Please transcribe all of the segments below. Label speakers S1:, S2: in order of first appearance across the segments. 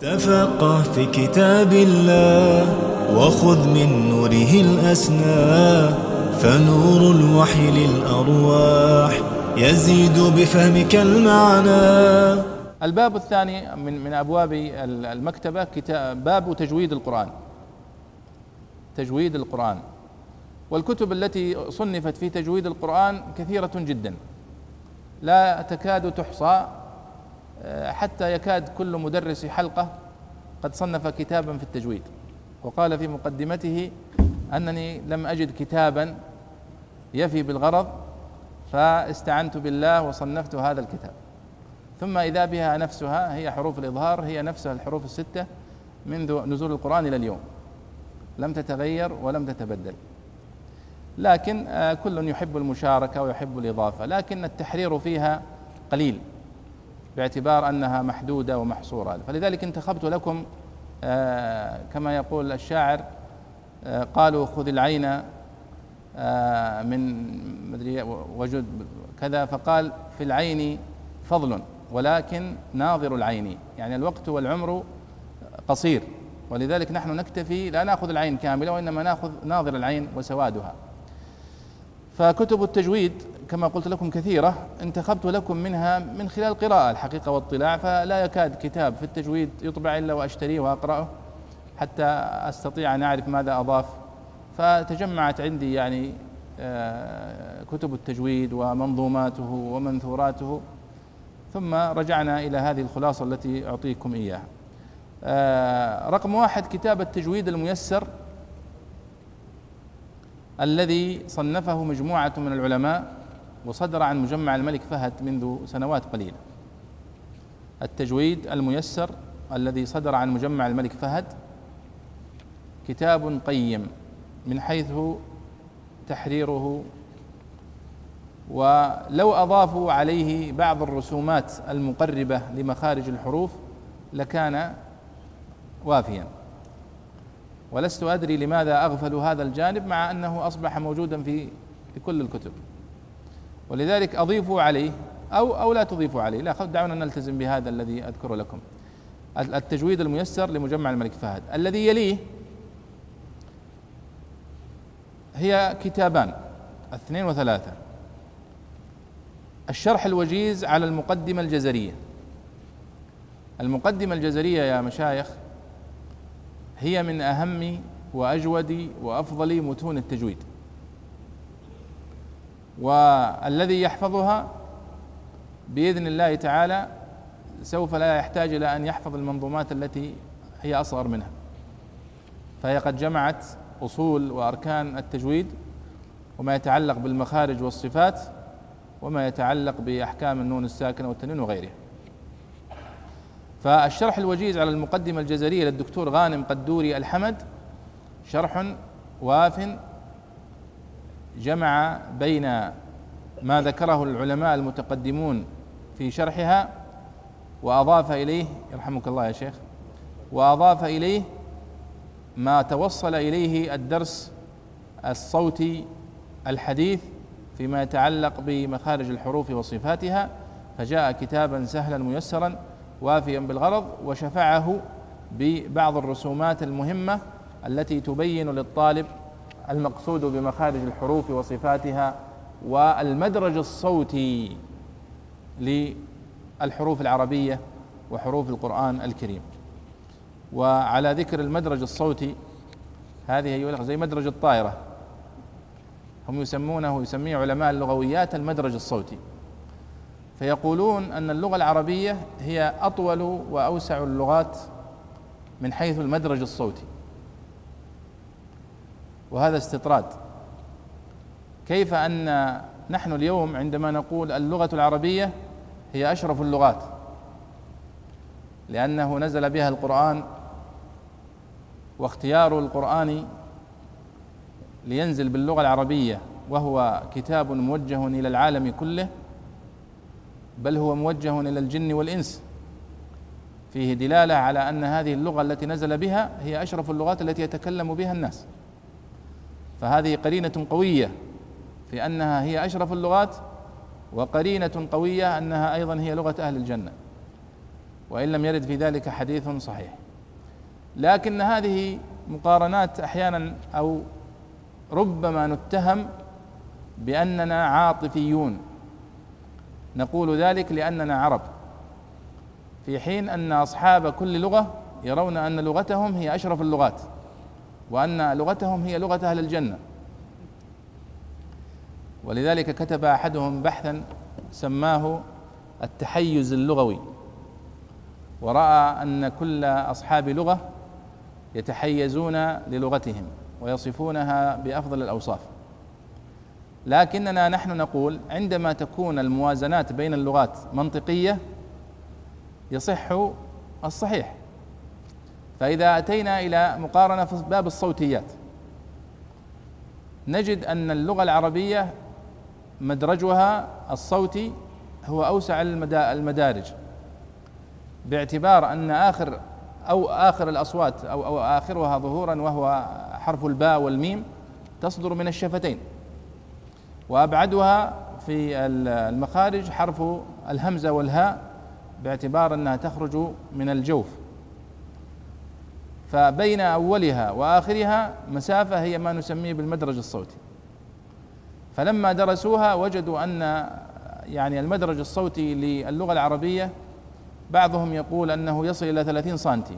S1: تفقه في كتاب الله وخذ من نوره الأسنى فنور الوحي للأرواح يزيد بفهمك المعنى.
S2: الباب الثاني من من أبواب المكتبة كتاب باب تجويد القرآن. تجويد القرآن. والكتب التي صنفت في تجويد القرآن كثيرة جدا. لا تكاد تحصى حتى يكاد كل مدرس حلقة قد صنف كتابا في التجويد. وقال في مقدمته أنني لم أجد كتابا يفي بالغرض فاستعنت بالله وصنفت هذا الكتاب. ثم إذا بها نفسها هي حروف الإظهار هي نفسها الحروف الستة منذ نزول القرآن إلى اليوم. لم تتغير ولم تتبدل. لكن كل يحب المشاركة ويحب الإضافة لكن التحرير فيها قليل. باعتبار أنها محدودة ومحصورة. فلذلك انتخبت لكم كما يقول الشاعر قالوا خذ العين من مدري وجد كذا فقال في العين فضل ولكن ناظر العين. يعني الوقت والعمر قصير. ولذلك نحن نكتفي لا نأخذ العين كاملة وإنما نأخذ ناظر العين وسوادها. فكتب التجويد كما قلت لكم كثيرة انتخبت لكم منها من خلال قراءة الحقيقة واطلاع فلا يكاد كتاب في التجويد يطبع إلا وأشتريه وأقرأه حتى أستطيع أن أعرف ماذا أضاف. فتجمعت عندي يعني كتب التجويد ومنظوماته ومنثوراته ثم رجعنا إلى هذه الخلاصة التي أعطيكم إياها. رقم واحد كتاب التجويد الميسر الذي صنفه مجموعة من العلماء وصدر عن مجمع الملك فهد منذ سنوات قليلة. التجويد الميسر الذي صدر عن مجمع الملك فهد كتاب قيم من حيث تحريره ولو أضافوا عليه بعض الرسومات المقربة لمخارج الحروف لكان وافيا. ولست أدري لماذا أغفلوا هذا الجانب مع أنه أصبح موجودا في كل الكتب. ولذلك أضيفوا عليه أو أو لا تضيفوا عليه. لا دعونا نلتزم بهذا الذي أذكره لكم. التجويد الميسر لمجمع الملك فهد. الذي يليه هي كتابان اثنين وثلاثة. الشرح الوجيز على المقدمة الجزرية. المقدمة الجزرية يا مشايخ هي من أهم وأجود وأفضل متون التجويد. والذي يحفظها بإذن الله تعالى سوف لا يحتاج إلى أن يحفظ المنظومات التي هي أصغر منها فهي قد جمعت أصول وأركان التجويد وما يتعلق بالمخارج والصفات وما يتعلق بأحكام النون الساكنة والتنوين وغيرها. فالشرح الوجيز على المقدمة الجزرية للدكتور غانم قدوري الحمد شرح واف جمع بين ما ذكره العلماء المتقدمون في شرحها وأضاف إليه يرحمك الله يا شيخ وأضاف إليه ما توصل إليه الدرس الصوتي الحديث فيما يتعلق بمخارج الحروف وصفاتها فجاء كتابا سهلا ميسرا وافيا بالغرض وشفعه ببعض الرسومات المهمة التي تبين للطالب المقصود بمخارج الحروف وصفاتها والمدرج الصوتي للحروف العربية وحروف القرآن الكريم. وعلى ذكر المدرج الصوتي هذه أيها زي مدرج الطائرة. هم يسمونه يسميه علماء اللغويات المدرج الصوتي. فيقولون أن اللغة العربية هي أطول وأوسع اللغات من حيث المدرج الصوتي. وهذا استطراد. كيف أن نحن اليوم عندما نقول اللغة العربية هي أشرف اللغات؟ لأنه نزل بها القرآن واختيار القرآن لينزل باللغة العربية وهو كتاب موجه إلى العالم كله بل هو موجه إلى الجن والإنس. فيه دلالة على أن هذه اللغة التي نزل بها هي أشرف اللغات التي يتكلم بها الناس. فهذه قرينة قوية في أنها هي أشرف اللغات وقرينة قوية أنها أيضا هي لغة أهل الجنة. وإن لم يرد في ذلك حديث صحيح. لكن هذه مقارنات أحيانا أو ربما نتهم بأننا عاطفيون. نقول ذلك لأننا عرب. في حين أن أصحاب كل لغة يرون أن لغتهم هي أشرف اللغات. وأن لغتهم هي لغة أهل الجنة. ولذلك كتب أحدهم بحثا سماه التحيز اللغوي ورأى أن كل أصحاب لغة يتحيزون للغتهم ويصفونها بأفضل الأوصاف. لكننا نحن نقول عندما تكون الموازنات بين اللغات منطقية يصح الصحيح. فإذا أتينا إلى مقارنة في باب الصوتيات نجد أن اللغة العربية مدرجها الصوتي هو أوسع المدارج باعتبار أن آخر أو آخر الأصوات أو, أو آخرها ظهورا وهو حرف الباء والميم تصدر من الشفتين وأبعدها في المخارج حرف الهمزة والهاء باعتبار أنها تخرج من الجوف. فبين أولها وآخرها مسافة هي ما نسميه بالمدرج الصوتي. فلما درسوها وجدوا أن يعني المدرج الصوتي للغة العربية بعضهم يقول أنه يصل إلى 30 سنتي.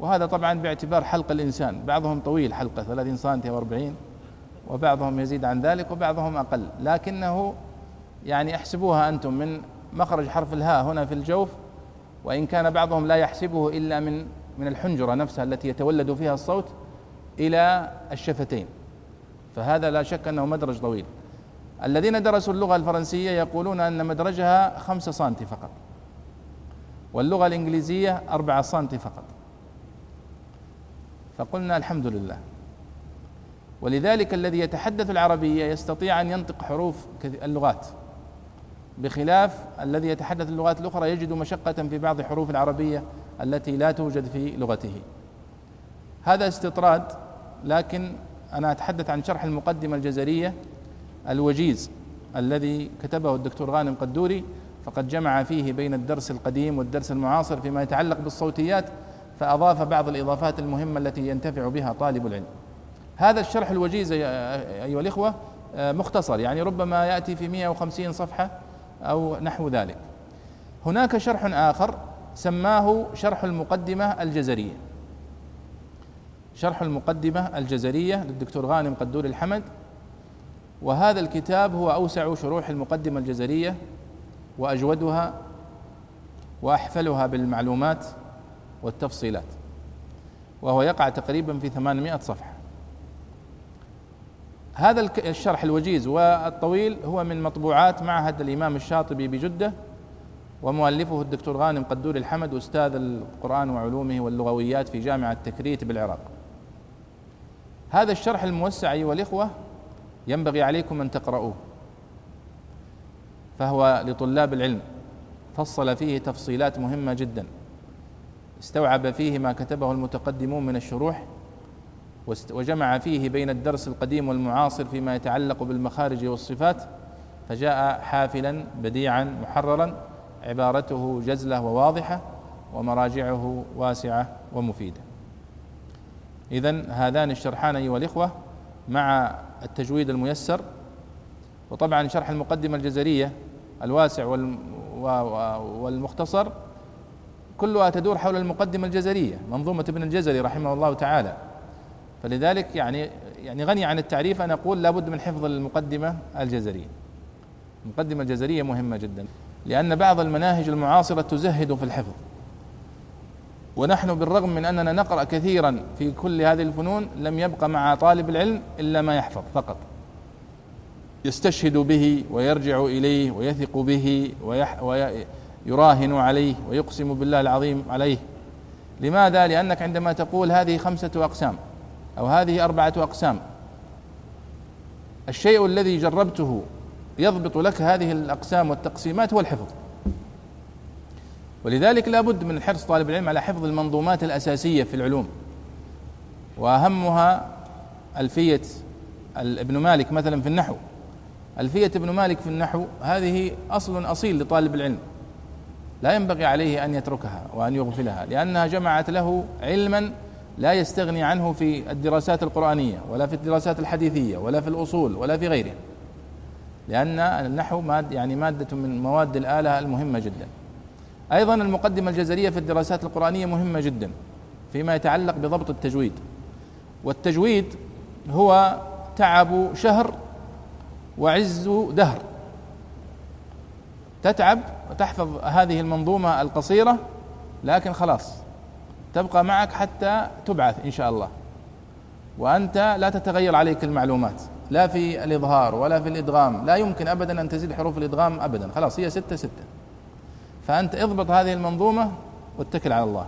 S2: وهذا طبعا باعتبار حلق الإنسان. بعضهم طويل حلقة 30 سنتي أو 40 وبعضهم يزيد عن ذلك وبعضهم أقل. لكنه يعني احسبوها أنتم من مخرج حرف الهاء هنا في الجوف وإن كان بعضهم لا يحسبه إلا من من الحنجرة نفسها التي يتولد فيها الصوت إلى الشفتين. فهذا لا شك أنه مدرج طويل. الذين درسوا اللغة الفرنسية يقولون أن مدرجها خمسة سنتي فقط. واللغة الإنجليزية أربعة سنتي فقط. فقلنا الحمد لله. ولذلك الذي يتحدث العربية يستطيع أن ينطق حروف اللغات. بخلاف الذي يتحدث اللغات الأخرى يجد مشقة في بعض حروف العربية التي لا توجد في لغته. هذا استطراد لكن أنا أتحدث عن شرح المقدمة الجزرية الوجيز الذي كتبه الدكتور غانم قدوري فقد جمع فيه بين الدرس القديم والدرس المعاصر فيما يتعلق بالصوتيات فأضاف بعض الإضافات المهمة التي ينتفع بها طالب العلم. هذا الشرح الوجيز أيها الإخوة مختصر يعني ربما يأتي في 150 صفحة أو نحو ذلك. هناك شرح آخر سماه شرح المقدمة الجزرية. شرح المقدمة الجزرية للدكتور غانم قدور الحمد. وهذا الكتاب هو أوسع شروح المقدمة الجزرية وأجودها وأحفلها بالمعلومات والتفصيلات. وهو يقع تقريبا في 800 صفحة. هذا الشرح الوجيز والطويل هو من مطبوعات معهد الإمام الشاطبي بجدة ومؤلفه الدكتور غانم قدور الحمد أستاذ القرآن وعلومه واللغويات في جامعة تكريت بالعراق. هذا الشرح الموسع أيها الإخوة ينبغي عليكم أن تقرؤوه فهو لطلاب العلم. فصل فيه تفصيلات مهمة جدا. استوعب فيه ما كتبه المتقدمون من الشروح وجمع فيه بين الدرس القديم والمعاصر فيما يتعلق بالمخارج والصفات فجاء حافلا بديعا محررا عبارته جزلة وواضحة ومراجعه واسعة ومفيدة. اذا هذان الشرحان أيها الإخوة مع التجويد الميسر وطبعا شرح المقدمة الجزرية الواسع والمختصر كلها تدور حول المقدمة الجزرية منظومة ابن الجزري رحمه الله تعالى. فلذلك يعني يعني غني عن التعريف أنا أقول لابد من حفظ المقدمة الجزرية. المقدمة الجزرية مهمة جدا. لأن بعض المناهج المعاصرة تزهد في الحفظ. ونحن بالرغم من أننا نقرأ كثيرا في كل هذه الفنون لم يبقى مع طالب العلم إلا ما يحفظ فقط. يستشهد به ويرجع إليه ويثق به ويراهن عليه ويقسم بالله العظيم عليه. لماذا؟ لأنك عندما تقول هذه خمسة أقسام أو هذه أربعة أقسام الشيء الذي جربته يضبط لك هذه الأقسام والتقسيمات هو الحفظ ولذلك لا بد من حرص طالب العلم على حفظ المنظومات الأساسية في العلوم. وأهمها ألفية ابن مالك مثلا في النحو. ألفية ابن مالك في النحو هذه أصل أصيل لطالب العلم. لا ينبغي عليه أن يتركها وأن يغفلها لأنها جمعت له علما لا يستغني عنه في الدراسات القرآنية ولا في الدراسات الحديثية ولا في الأصول ولا في غيرها. لأن النحو ماد يعني مادة من مواد الآلة المهمة جدا. أيضا المقدمة الجزرية في الدراسات القرآنية مهمة جدا فيما يتعلق بضبط التجويد. والتجويد هو تعب شهر وعز دهر. تتعب وتحفظ هذه المنظومة القصيرة لكن خلاص تبقى معك حتى تبعث إن شاء الله. وأنت لا تتغير عليك المعلومات. لا في الإظهار ولا في الإدغام. لا يمكن ابدا أن تزيد حروف الإدغام ابدا. خلاص هي ستة ستة. فأنت اضبط هذه المنظومة واتكل على الله.